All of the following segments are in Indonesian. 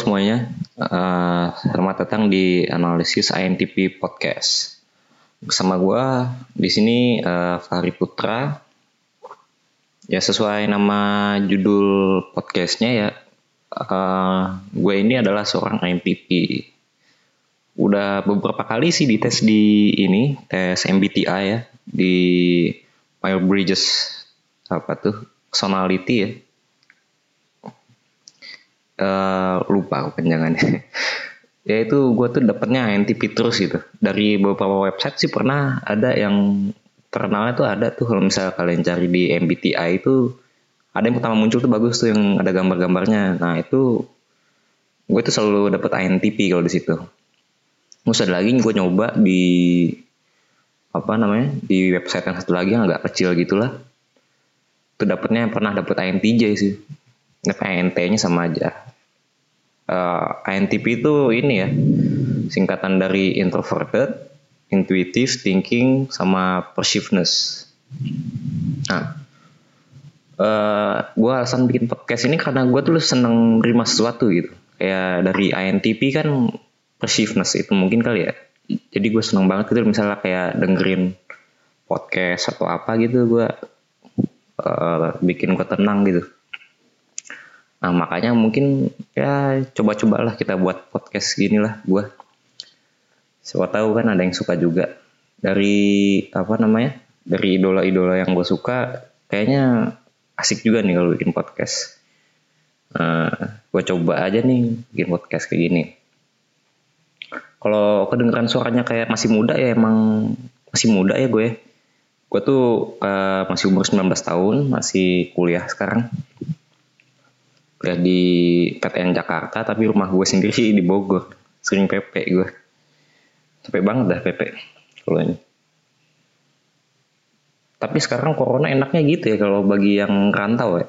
Semuanya. Uh, selamat datang di analisis INTP podcast. Bersama gue di sini uh, Fahri Putra. Ya sesuai nama judul podcastnya ya, uh, gue ini adalah seorang INTP. Udah beberapa kali sih dites di ini tes MBTI ya di Fire Bridges apa tuh personality ya uh, lupa aku kenjangannya ya itu gue tuh dapetnya INTP terus gitu. Dari beberapa website sih pernah ada yang terkenalnya tuh ada tuh. Kalau misalnya kalian cari di MBTI itu ada yang pertama muncul tuh bagus tuh yang ada gambar-gambarnya. Nah itu gue tuh selalu dapet INTP kalau di situ. Terus ada lagi gue nyoba di apa namanya di website yang satu lagi yang agak kecil gitulah. Itu dapetnya pernah dapet INTJ sih INT-nya sama aja uh, eh, INTP itu ini ya singkatan dari introverted, intuitive thinking sama perceiveness. Nah, uh, eh, gue alasan bikin podcast ini karena gue tuh seneng nerima sesuatu gitu. Kayak dari INTP kan perceiveness itu mungkin kali ya. Jadi gue seneng banget gitu misalnya kayak dengerin podcast atau apa gitu gue uh, bikin gue tenang gitu. Nah makanya mungkin ya coba-cobalah kita buat podcast gini lah gue. Siapa tahu kan ada yang suka juga. Dari apa namanya? Dari idola-idola yang gue suka, kayaknya asik juga nih kalau bikin podcast. Nah, gue coba aja nih bikin podcast kayak gini. Kalau kedengeran suaranya kayak masih muda ya emang masih muda ya gue. Gue tuh uh, masih umur 19 tahun, masih kuliah sekarang kuliah di PTN Jakarta tapi rumah gue sendiri di Bogor. Sering PP gue capek banget dah PP kalau ini. Tapi sekarang corona enaknya gitu ya kalau bagi yang rantau ya.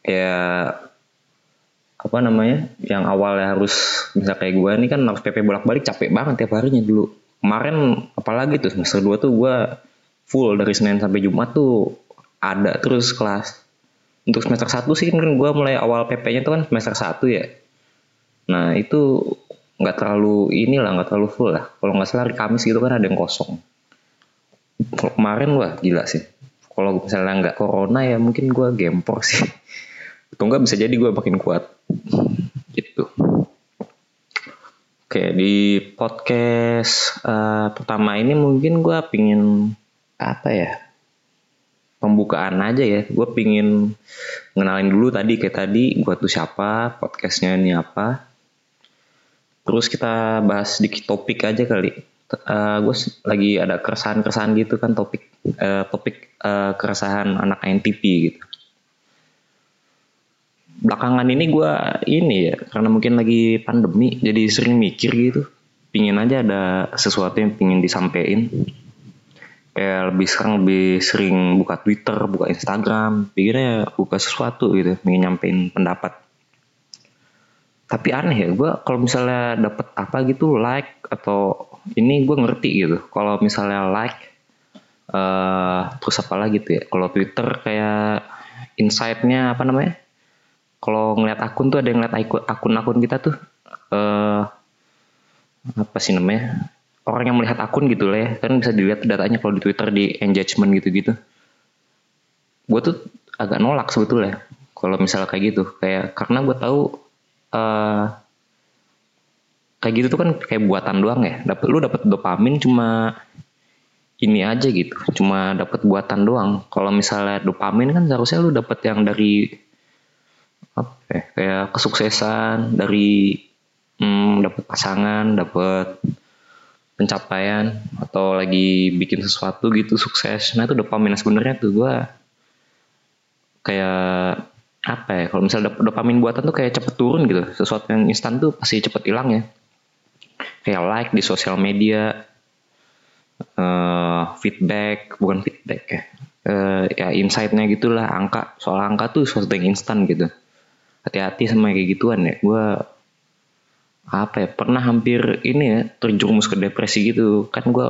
Kayak apa namanya yang awalnya harus bisa kayak gue ini kan harus PP bolak-balik capek banget tiap harinya dulu. Kemarin apalagi tuh semester 2 tuh gue full dari Senin sampai Jumat tuh ada terus kelas untuk semester 1 sih kan gue mulai awal PP-nya tuh kan semester 1 ya. Nah itu nggak terlalu inilah nggak terlalu full lah. Kalau nggak salah hari Kamis gitu kan ada yang kosong. Kalau kemarin wah gila sih. Kalau misalnya nggak corona ya mungkin gue gempor sih. Atau nggak bisa jadi gue makin kuat. Gitu. Oke di podcast uh, pertama ini mungkin gue pingin apa ya pembukaan aja ya. Gue pingin ngenalin dulu tadi kayak tadi gue tuh siapa, podcastnya ini apa. Terus kita bahas sedikit topik aja kali. Uh, eh, gue lagi ada keresahan-keresahan gitu kan topik uh, topik uh, keresahan anak NTP gitu. Belakangan ini gue ini ya karena mungkin lagi pandemi jadi sering mikir gitu. Pingin aja ada sesuatu yang pingin disampaikan kayak lebih sekarang lebih sering buka Twitter, buka Instagram, pikirnya buka sesuatu gitu, ingin nyampein pendapat. Tapi aneh ya, gue kalau misalnya dapet apa gitu like atau ini gue ngerti gitu. Kalau misalnya like, uh, terus apa lagi gitu ya. Kalau Twitter kayak insightnya apa namanya? Kalau ngeliat akun tuh ada yang ngeliat akun-akun kita tuh, uh, apa sih namanya? Orang yang melihat akun gitu lah ya. Kan bisa dilihat datanya kalau di Twitter di engagement gitu-gitu. Gue tuh agak nolak sebetulnya kalau misalnya kayak gitu. Kayak karena gue tahu uh, kayak gitu tuh kan kayak buatan doang ya. Dapat lu dapat dopamin cuma ini aja gitu. Cuma dapat buatan doang. Kalau misalnya dopamin kan seharusnya lu dapat yang dari apa ya, kayak kesuksesan dari hmm, dapat pasangan dapat pencapaian atau lagi bikin sesuatu gitu sukses. Nah itu dopamin. Sebenarnya tuh gue kayak apa ya kalau misalnya dopamin buatan tuh kayak cepet turun gitu. Sesuatu yang instan tuh pasti cepet hilang ya. Kayak like di sosial media uh, feedback bukan feedback ya uh, ya insightnya gitulah angka. Soal angka tuh sesuatu yang instan gitu. Hati-hati sama kayak gituan ya. Gue apa ya pernah hampir ini ya terjerumus ke depresi gitu. Kan gue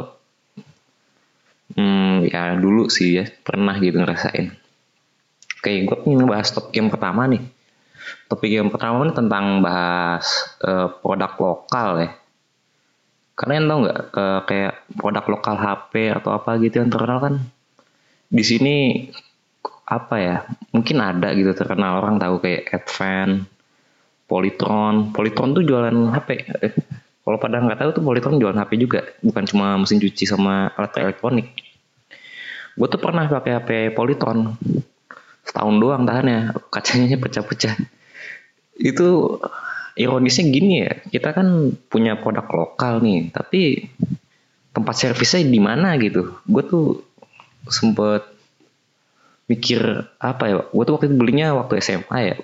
hmm, ya dulu sih ya pernah gitu ngerasain. Kayak gue pengen bahas top game pertama nih. Topik yang pertama ini tentang bahas uh, produk lokal ya. Kalian tau nggak uh, kayak produk lokal HP atau apa gitu yang terkenal kan? Di sini apa ya mungkin ada gitu terkenal. Orang tahu kayak Advan, Polytron, Polytron tuh jualan HP. Eh, kalau pada nggak tahu tuh Polytron jualan HP juga, bukan cuma mesin cuci sama alat elektronik. Gue tuh pernah pakai HP Polytron setahun doang tahannya, kacanya pecah-pecah. Itu ironisnya gini ya, kita kan punya produk lokal nih, tapi tempat servisnya di mana gitu. Gue tuh sempet mikir apa ya gue tuh waktu itu belinya waktu SMA ya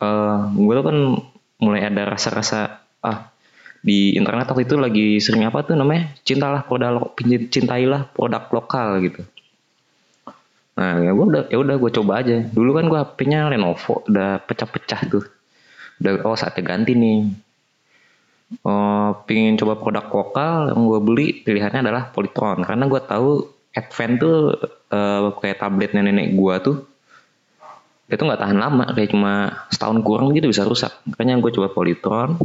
uh, eh, gue tuh kan mulai ada rasa-rasa ah di internet waktu itu lagi sering apa tuh namanya? Cintalah produk cintailah produk lokal gitu. Nah ya gue udah ya udah gue coba aja. Dulu kan gue HP-nya Lenovo udah pecah-pecah tuh. Udah oh saatnya ganti nih. Oh pingin coba produk lokal yang gue beli pilihannya adalah Polytron. Karena gue tahu Advent tuh uh, kayak tablet nenek gua tuh itu nggak tahan lama kayak cuma setahun kurang gitu bisa rusak. Makanya gue coba Polytron.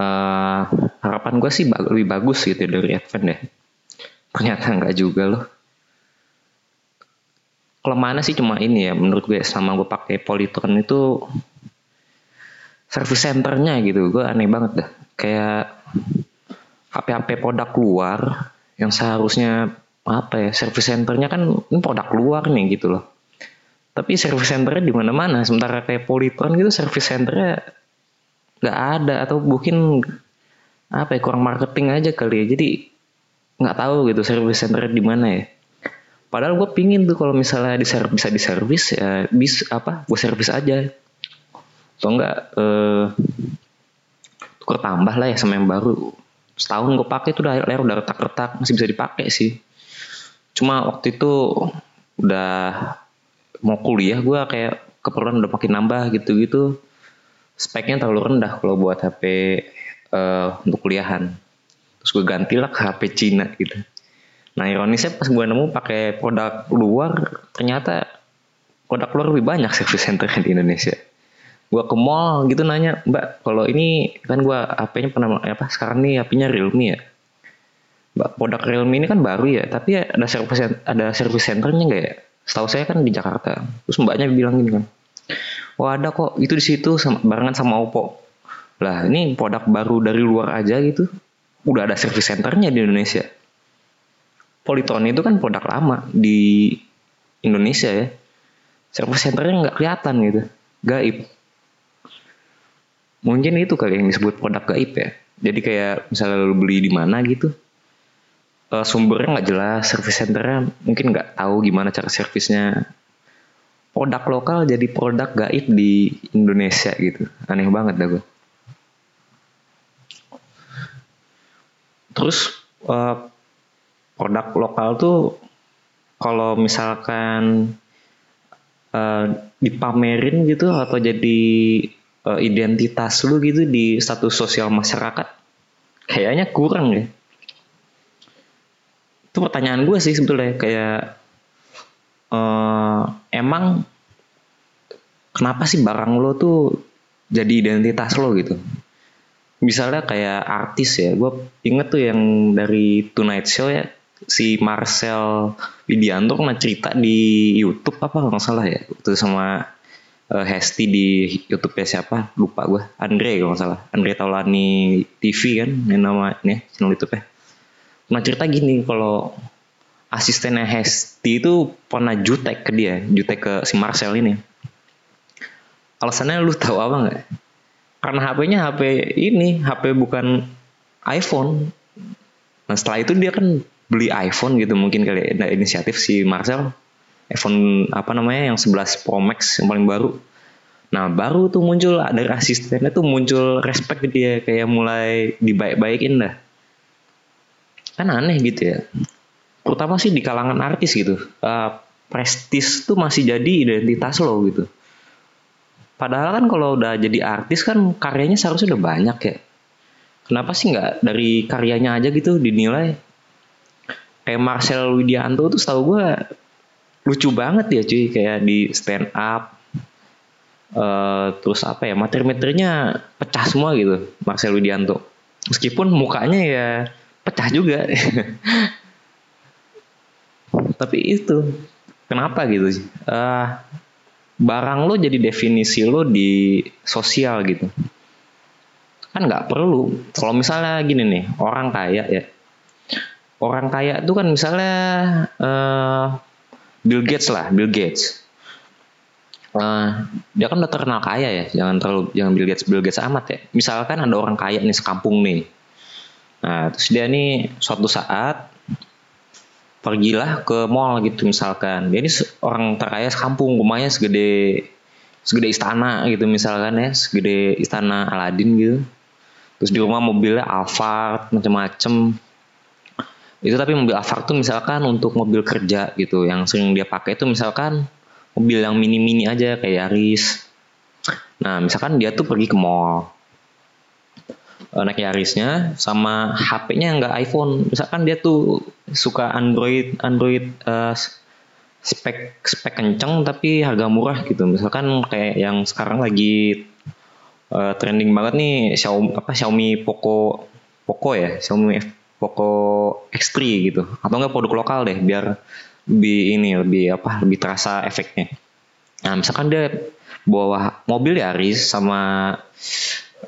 Uh, harapan gue sih bag lebih bagus gitu dari Advent deh ternyata nggak juga loh. Kelemahannya sih cuma ini ya menurut gue sama gue pakai Polytron itu service centernya gitu gue aneh banget dah. Kayak HP-HP produk luar yang seharusnya apa ya service centernya kan ini produk luar nih gitu loh tapi service centernya di mana-mana. Sementara kayak Polytron gitu service centernya nggak ada. Atau mungkin apa ya kurang marketing aja kali ya. Jadi nggak tahu gitu service centernya di mana ya. Padahal gue pingin tuh kalau misalnya di bisa di service ya bis apa gue service aja. Atau enggak eh, tuker tambah lah ya sama yang baru. Setahun gue pakai tuh udah layar udah retak-retak masih bisa dipakai sih. Cuma waktu itu udah mau kuliah gue kayak keperluan udah makin nambah gitu-gitu. Speknya terlalu rendah kalau buat HP uh, eh, untuk kuliahan. Terus gue ganti lah ke HP Cina gitu. Nah ironisnya pas gue nemu pakai produk luar ternyata produk luar lebih banyak service center di Indonesia. Gue ke mall gitu nanya mbak kalau ini kan gue HP-nya pernah apa sekarang nih HP-nya Realme ya? Mbak produk Realme ini kan baru ya tapi ada service ada service centernya nggak ya setahu saya kan di Jakarta. Terus mbaknya bilang gini kan wah ada kok itu di situ sama, barengan sama Oppo. Lah ini produk baru dari luar aja gitu. Udah ada service centernya di Indonesia. Polytron itu kan produk lama di Indonesia ya. Service centernya nggak kelihatan gitu. Gaib. Mungkin itu kali yang disebut produk gaib ya. Jadi kayak misalnya lo beli di mana gitu uh, sumbernya nggak jelas service centernya mungkin nggak tahu gimana cara servisnya. Produk lokal jadi produk gaib di Indonesia gitu. Aneh banget dah gue terus uh, produk lokal tuh kalau misalkan uh, dipamerin gitu atau jadi uh, identitas lu gitu di status sosial masyarakat kayaknya kurang ya itu pertanyaan gue sih sebetulnya kayak uh, emang kenapa sih barang lo tuh jadi identitas lo gitu? Misalnya kayak artis ya gue inget tuh yang dari Tonight Show ya si Marcel Widianto pernah cerita di YouTube apa nggak salah ya itu sama uh, Hesti di YouTube ya siapa? Lupa gue Andre kalau nggak salah. Andre Taulani TV kan yang nama ini channel YouTube ya nah cerita gini kalau asistennya Hesti itu pernah jutek ke dia jutek ke si Marcel ini alasannya lu tahu apa nggak karena HP-nya HP ini HP bukan iPhone nah setelah itu dia kan beli iPhone gitu mungkin kali ada inisiatif si Marcel iPhone apa namanya yang 11 Pro Max yang paling baru. Nah baru tuh muncul dari asistennya tuh muncul respect dia kayak mulai dibaik-baikin dah. Kan aneh gitu ya. Terutama sih di kalangan artis gitu. Uh, prestis tuh masih jadi identitas lo gitu. Padahal kan kalau udah jadi artis kan karyanya seharusnya udah banyak ya. Kenapa sih nggak dari karyanya aja gitu dinilai? Kayak Marcel Widianto tuh setahu gue lucu banget ya cuy kayak di stand up uh, terus apa ya materi-materinya pecah semua gitu Marcel Widianto meskipun mukanya ya pecah juga. Tapi itu kenapa gitu uh, barang lo jadi definisi lo di sosial gitu. Kan nggak perlu. Kalau misalnya gini nih orang kaya ya. Orang kaya itu kan misalnya uh, Bill Gates lah Bill Gates. Uh, dia kan udah terkenal kaya ya. Jangan terlalu jangan Bill Gates Bill Gates amat ya. Misalkan ada orang kaya nih sekampung nih nah terus dia nih suatu saat pergilah ke mall gitu misalkan. Dia ini orang terkaya sekampung rumahnya segede segede istana gitu misalkan ya segede istana Aladin gitu. Terus di rumah mobilnya Alphard macem-macem. Itu tapi mobil Alphard tuh misalkan untuk mobil kerja gitu yang sering dia pakai itu misalkan mobil yang mini-mini aja kayak Yaris. Nah misalkan dia tuh pergi ke mall uh, naik Yarisnya sama HP-nya nggak iPhone. Misalkan dia tuh suka Android Android uh, spek spek kenceng tapi harga murah gitu. Misalkan kayak yang sekarang lagi uh, trending banget nih Xiaomi apa Xiaomi Poco Poco ya, Xiaomi F, Poco X3 gitu. Atau enggak produk lokal deh biar lebih ini lebih apa lebih terasa efeknya. Nah, misalkan dia bawa mobil Yaris sama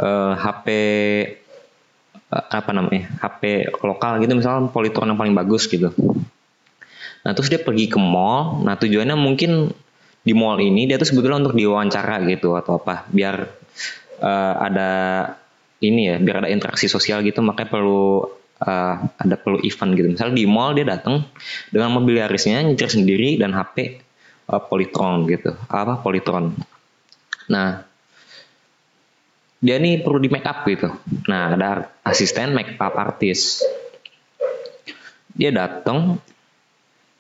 uh, eh, HP uh, eh, apa namanya HP lokal gitu misalnya Polytron yang paling bagus gitu. Nah terus dia pergi ke mall. Nah tujuannya mungkin di mall ini dia tuh sebetulnya untuk diwawancara gitu atau apa biar uh, ada ini ya biar ada interaksi sosial gitu makanya perlu uh, ada perlu event gitu. Misalnya di mall dia datang dengan mobil Yarisnya nyetir sendiri dan HP uh, Polytron gitu apa Polytron nah dia nih perlu di make up gitu. Nah, ada asisten make up artis. Dia datang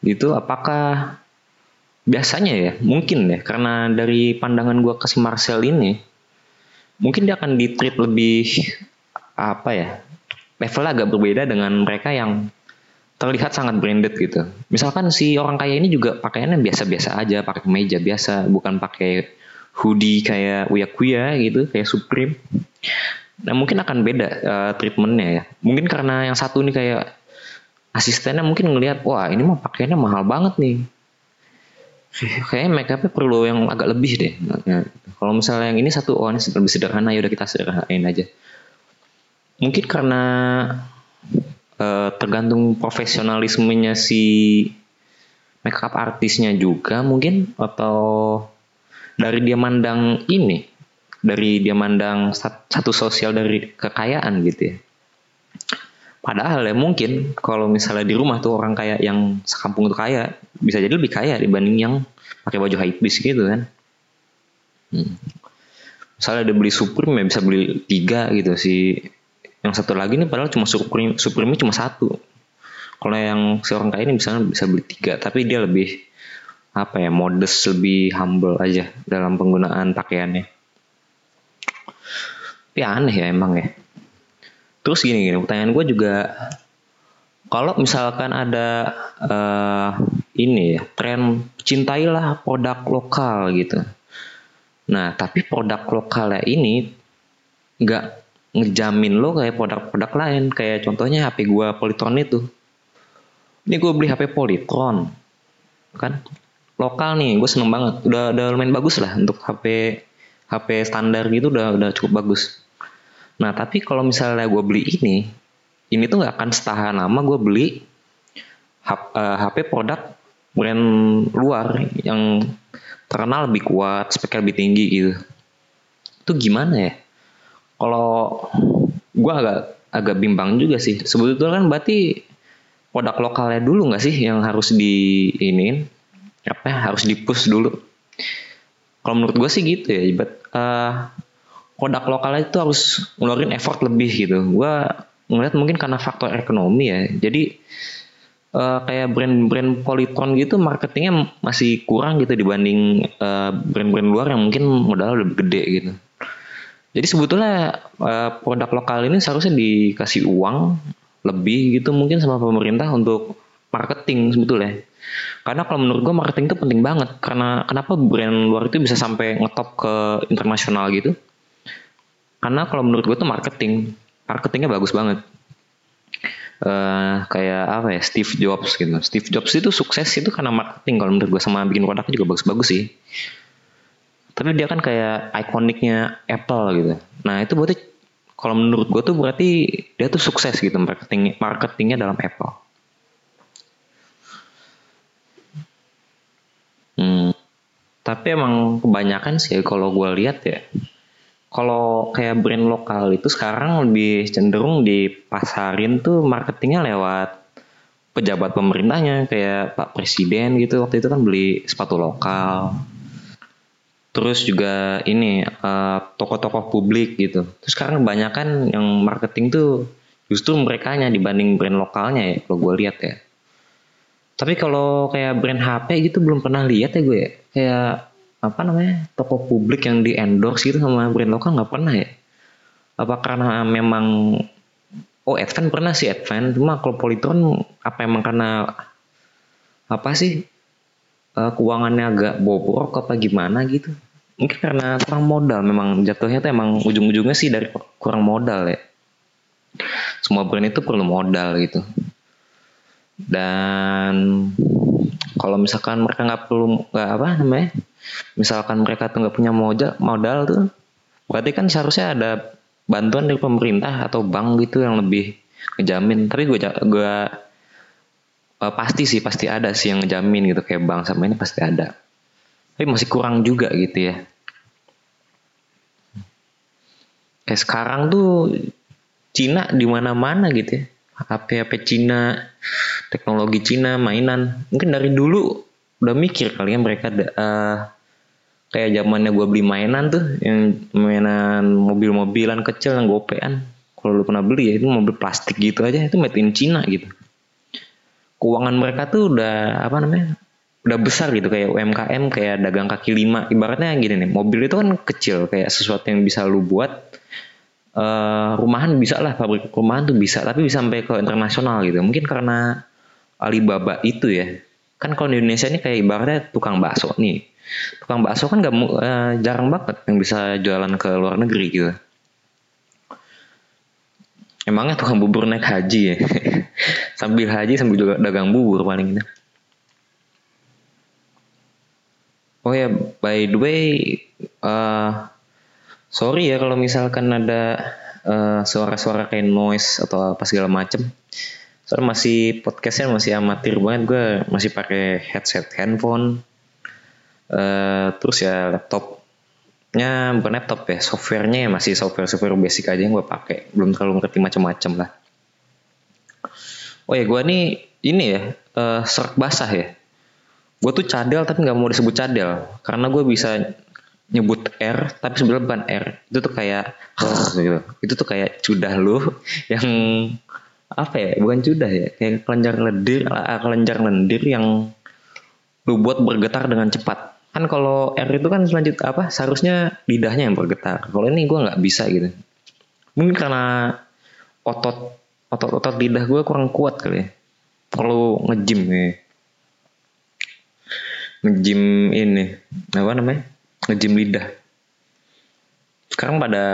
gitu apakah biasanya ya mungkin ya karena dari pandangan gue ke si Marcel ini mungkin dia akan di treat lebih apa ya level agak berbeda dengan mereka yang terlihat sangat branded gitu. Misalkan si orang kaya ini juga pakaiannya biasa-biasa aja, pakai meja biasa, bukan pakai hoodie kayak Uya Kuya gitu, kayak Supreme. Nah mungkin akan beda uh, treatmentnya ya. Mungkin karena yang satu nih kayak asistennya mungkin ngelihat, wah ini mah pakaiannya mahal banget nih. Kayaknya make upnya perlu yang agak lebih deh. Nah, kalau misalnya yang ini satu, oh ini lebih sederhana, ya udah kita sederhanain aja. Mungkin karena uh, tergantung profesionalismenya si makeup artisnya juga mungkin atau dari dia mandang ini dari dia mandang satu sosial dari kekayaan gitu ya. Padahal ya mungkin kalau misalnya di rumah tuh orang kaya yang sekampung tuh kaya bisa jadi lebih kaya dibanding yang pakai baju high gitu kan. Hmm. misalnya dia beli Supreme ya bisa beli tiga gitu sih. Yang satu lagi nih padahal cuma Supreme Supreme cuma satu. Kalau yang si orang kaya ini misalnya bisa beli tiga tapi dia lebih apa ya modest lebih humble aja dalam penggunaan pakaiannya. Tapi aneh ya emang ya. Terus gini gini pertanyaan gue juga kalau misalkan ada uh, ini ya tren cintailah produk lokal gitu. Nah tapi produk lokalnya ini nggak ngejamin lo kayak produk-produk lain. Kayak contohnya HP gue Polytron itu. Ini gue beli HP Polytron kan lokal nih gue seneng banget. Udah udah lumayan bagus lah untuk HP HP standar gitu udah udah cukup bagus. Nah tapi kalau misalnya gue beli ini ini tuh nggak akan setahan lama gue beli HP eh, produk brand luar yang terkenal lebih kuat speknya lebih tinggi gitu. Itu gimana ya? Kalau gue agak agak bimbang juga sih. Sebetulnya kan berarti produk lokalnya dulu nggak sih yang harus di ini apa ya, harus dipush dulu? Kalau menurut gue sih gitu ya but uh, produk lokalnya itu harus ngeluarin effort lebih gitu. Gue ngeliat mungkin karena faktor ekonomi ya. Jadi uh, kayak brand-brand Polytron gitu marketingnya masih kurang gitu dibanding uh, brand-brand luar yang mungkin modalnya lebih gede gitu. Jadi sebetulnya uh, produk lokal ini seharusnya dikasih uang lebih gitu mungkin sama pemerintah untuk marketing sebetulnya Karena kalau menurut gue marketing itu penting banget. Karena kenapa brand luar itu bisa sampai ngetop ke internasional gitu? Karena kalau menurut gue tuh marketing, marketingnya bagus banget. Uh, kayak apa ya Steve Jobs gitu. Steve Jobs itu sukses itu karena marketing kalau menurut gue sama bikin produknya juga bagus-bagus sih. Tapi dia kan kayak ikoniknya Apple gitu. Nah itu berarti kalau menurut gue tuh berarti dia tuh sukses gitu marketing marketingnya dalam Apple. Hmm, tapi emang kebanyakan sih kalau gue lihat ya kalau kayak brand lokal itu sekarang lebih cenderung dipasarin tuh marketingnya lewat pejabat pemerintahnya kayak Pak Presiden gitu. Waktu itu kan beli sepatu lokal. Terus juga ini uh, tokoh-tokoh publik gitu. Terus sekarang kebanyakan yang marketing tuh justru mereka nya dibanding brand lokalnya ya kalau gue lihat ya tapi kalau kayak brand HP gitu belum pernah lihat ya gue ya. Kayak apa namanya toko publik yang di endorse gitu sama brand lokal nggak pernah ya. Apa karena memang oh Advan pernah sih Advan cuma kalau Polytron apa emang karena apa sih uh, keuangannya agak bobrok apa gimana gitu. Mungkin karena kurang modal. Memang jatuhnya tuh emang ujung-ujungnya sih dari kurang modal ya. Semua brand itu perlu modal gitu. Dan kalau misalkan mereka nggak perlu nggak apa namanya misalkan mereka tuh nggak punya modal modal tuh berarti kan seharusnya ada bantuan dari pemerintah atau bank gitu yang lebih ngejamin. Tapi gue gue uh, pasti sih pasti ada sih yang ngejamin gitu kayak bank sama ini pasti ada. Tapi masih kurang juga gitu ya. Kayak sekarang tuh Cina di mana-mana gitu ya HP HP Cina teknologi Cina mainan. Mungkin dari dulu udah mikir kali ya mereka uh, kayak zamannya gue beli mainan tuh yang mainan mobil-mobilan kecil yang gopean. Kalau lu pernah beli ya itu mobil plastik gitu aja itu made in China gitu. Keuangan mereka tuh udah apa namanya udah besar gitu kayak UMKM kayak dagang kaki lima. Ibaratnya gini nih mobil itu kan kecil kayak sesuatu yang bisa lu buat uh, rumahan bisa lah pabrik rumahan tuh bisa tapi bisa sampai ke internasional gitu. Mungkin karena Alibaba itu ya. Kan kalau di Indonesia ini kayak ibaratnya tukang bakso nih. Tukang bakso kan gak uh, jarang banget yang bisa jualan ke luar negeri gitu. Emangnya tukang bubur naik haji ya? Sambil haji sambil juga dagang bubur paling ini oh ya by the way uh, sorry ya kalau misalkan ada suara-suara uh, kayak noise atau apa segala macem. Soalnya masih podcastnya masih amatir banget. Gue masih pakai headset handphone. Uh, terus ya laptopnya bukan laptop ya softwarenya ya masih software software basic aja yang gue pakai. Belum terlalu ngerti macam-macam lah. Oh ya gue nih ini ya uh, serak basah ya. Gue tuh cadel tapi nggak mau disebut cadel. Karena gue bisa nyebut R tapi sebenarnya bukan R. Itu tuh kayak gitu. Itu tuh kayak cudah lu yang apa ya bukan cudah ya kayak kelenjar lendir ah, kelenjar lendir yang lu buat bergetar dengan cepat. Kan kalau R itu kan selanjut apa seharusnya lidahnya yang bergetar. Kalau ini gue nggak bisa gitu. Mungkin karena otot otot otot lidah gue kurang kuat kali ya. Kalau ngejim ya. Ngejim ini apa namanya ngejim lidah. Sekarang pada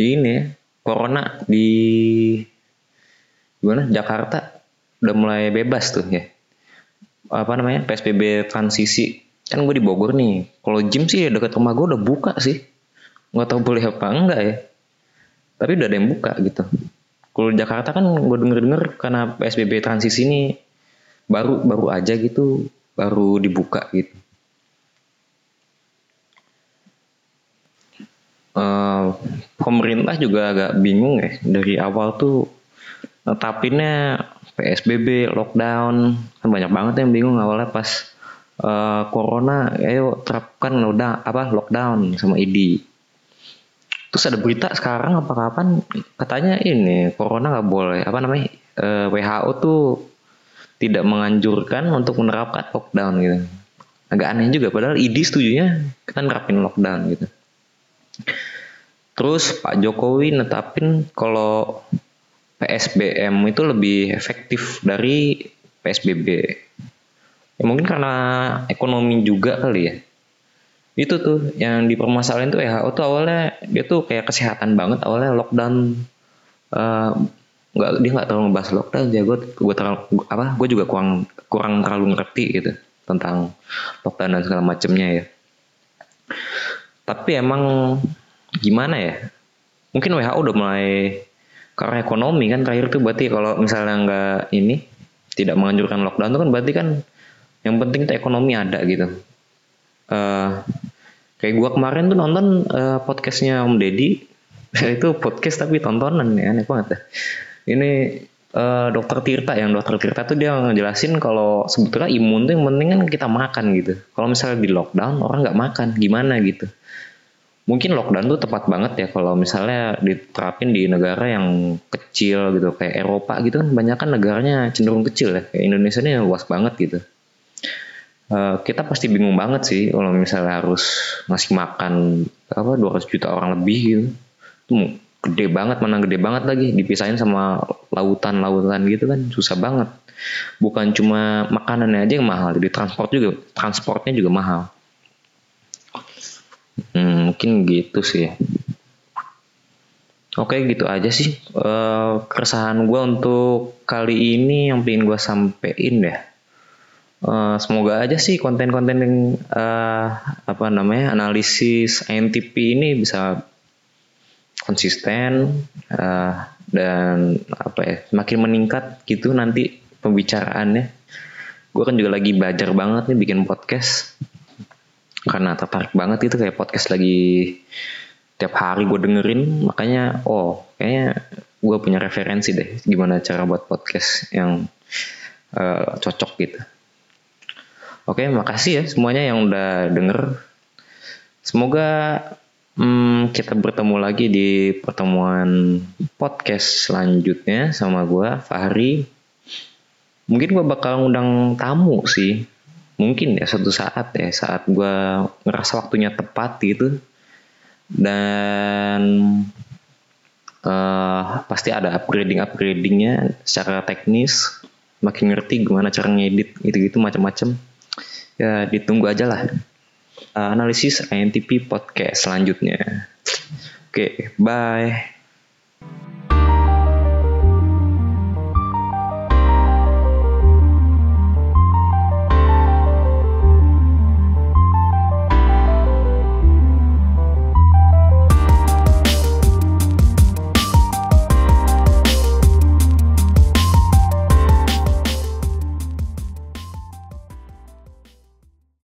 ini ya, corona di gimana? Jakarta udah mulai bebas tuh ya. Apa namanya? PSBB transisi. Kan gue di Bogor nih. Kalau gym sih dekat rumah gue udah buka sih. Nggak tahu boleh apa enggak ya. Tapi udah ada yang buka gitu. Kalau Jakarta kan gue denger denger karena PSBB transisi ini baru baru aja gitu baru dibuka gitu uh, pemerintah juga agak bingung ya dari awal tuh netapinnya PSBB, lockdown, kan banyak banget yang bingung awalnya pas uh, corona, ayo terapkan udah apa lockdown sama ID. Terus ada berita sekarang apa kapan katanya ini corona nggak boleh apa namanya uh, eh, WHO tuh tidak menganjurkan untuk menerapkan lockdown gitu. Agak aneh juga padahal ID setujunya kita nerapin lockdown gitu. Terus Pak Jokowi netapin kalau PSBM itu lebih efektif dari PSBB. ya mungkin karena ekonomi juga kali ya. Itu tuh yang dipermasalahin tuh WHO tuh awalnya dia tuh kayak kesehatan banget awalnya lockdown. Uh, nggak dia nggak terlalu ngebahas lockdown ya gue gue terlalu apa gue juga kurang kurang terlalu ngerti gitu tentang lockdown dan segala macamnya ya tapi emang gimana ya? Mungkin WHO udah mulai karena ekonomi kan terakhir tuh berarti kalau misalnya nggak ini tidak menganjurkan lockdown tuh kan berarti kan yang penting tuh ekonomi ada gitu. Uh, kayak gua kemarin tuh nonton uh, podcastnya Om Deddy. Itu podcast tapi tontonan ya aneh banget ya. Ini uh, dokter Tirta yang dokter Tirta tuh dia ngejelasin kalau sebetulnya imun tuh yang penting kan kita makan gitu. Kalau misalnya di lockdown orang nggak makan. Gimana gitu mungkin lockdown tuh tepat banget ya kalau misalnya diterapin di negara yang kecil gitu kayak Eropa gitu kan banyak kan negaranya cenderung kecil ya kayak Indonesia ini luas banget gitu. Uh, kita pasti bingung banget sih kalau misalnya harus ngasih makan apa 200 juta orang lebih gitu. Itu gede banget mana gede banget lagi dipisahin sama lautan-lautan gitu kan susah banget. Bukan cuma makanannya aja yang mahal jadi transport juga transportnya juga mahal hmm, mungkin gitu sih. Oke gitu aja sih. Uh, keresahan gue untuk kali ini yang pengen gue sampein ya. Uh, semoga aja sih konten-konten yang uh, apa namanya analisis INTP ini bisa konsisten uh, dan apa ya semakin meningkat gitu nanti pembicaraannya. Gue kan juga lagi belajar banget nih bikin podcast karena tertarik banget itu kayak podcast lagi tiap hari gue dengerin makanya oh kayaknya gue punya referensi deh gimana cara buat podcast yang uh, cocok gitu oke makasih ya semuanya yang udah denger semoga Hmm, kita bertemu lagi di pertemuan podcast selanjutnya sama gue, Fahri. Mungkin gue bakal ngundang tamu sih. Mungkin ya suatu saat ya, saat gue ngerasa waktunya tepat gitu. Dan uh, pasti ada upgrading-upgradingnya secara teknis. Makin ngerti gimana cara ngedit gitu-gitu macam-macam. Ya ditunggu aja lah uh, analisis INTP podcast selanjutnya. Oke, okay, bye.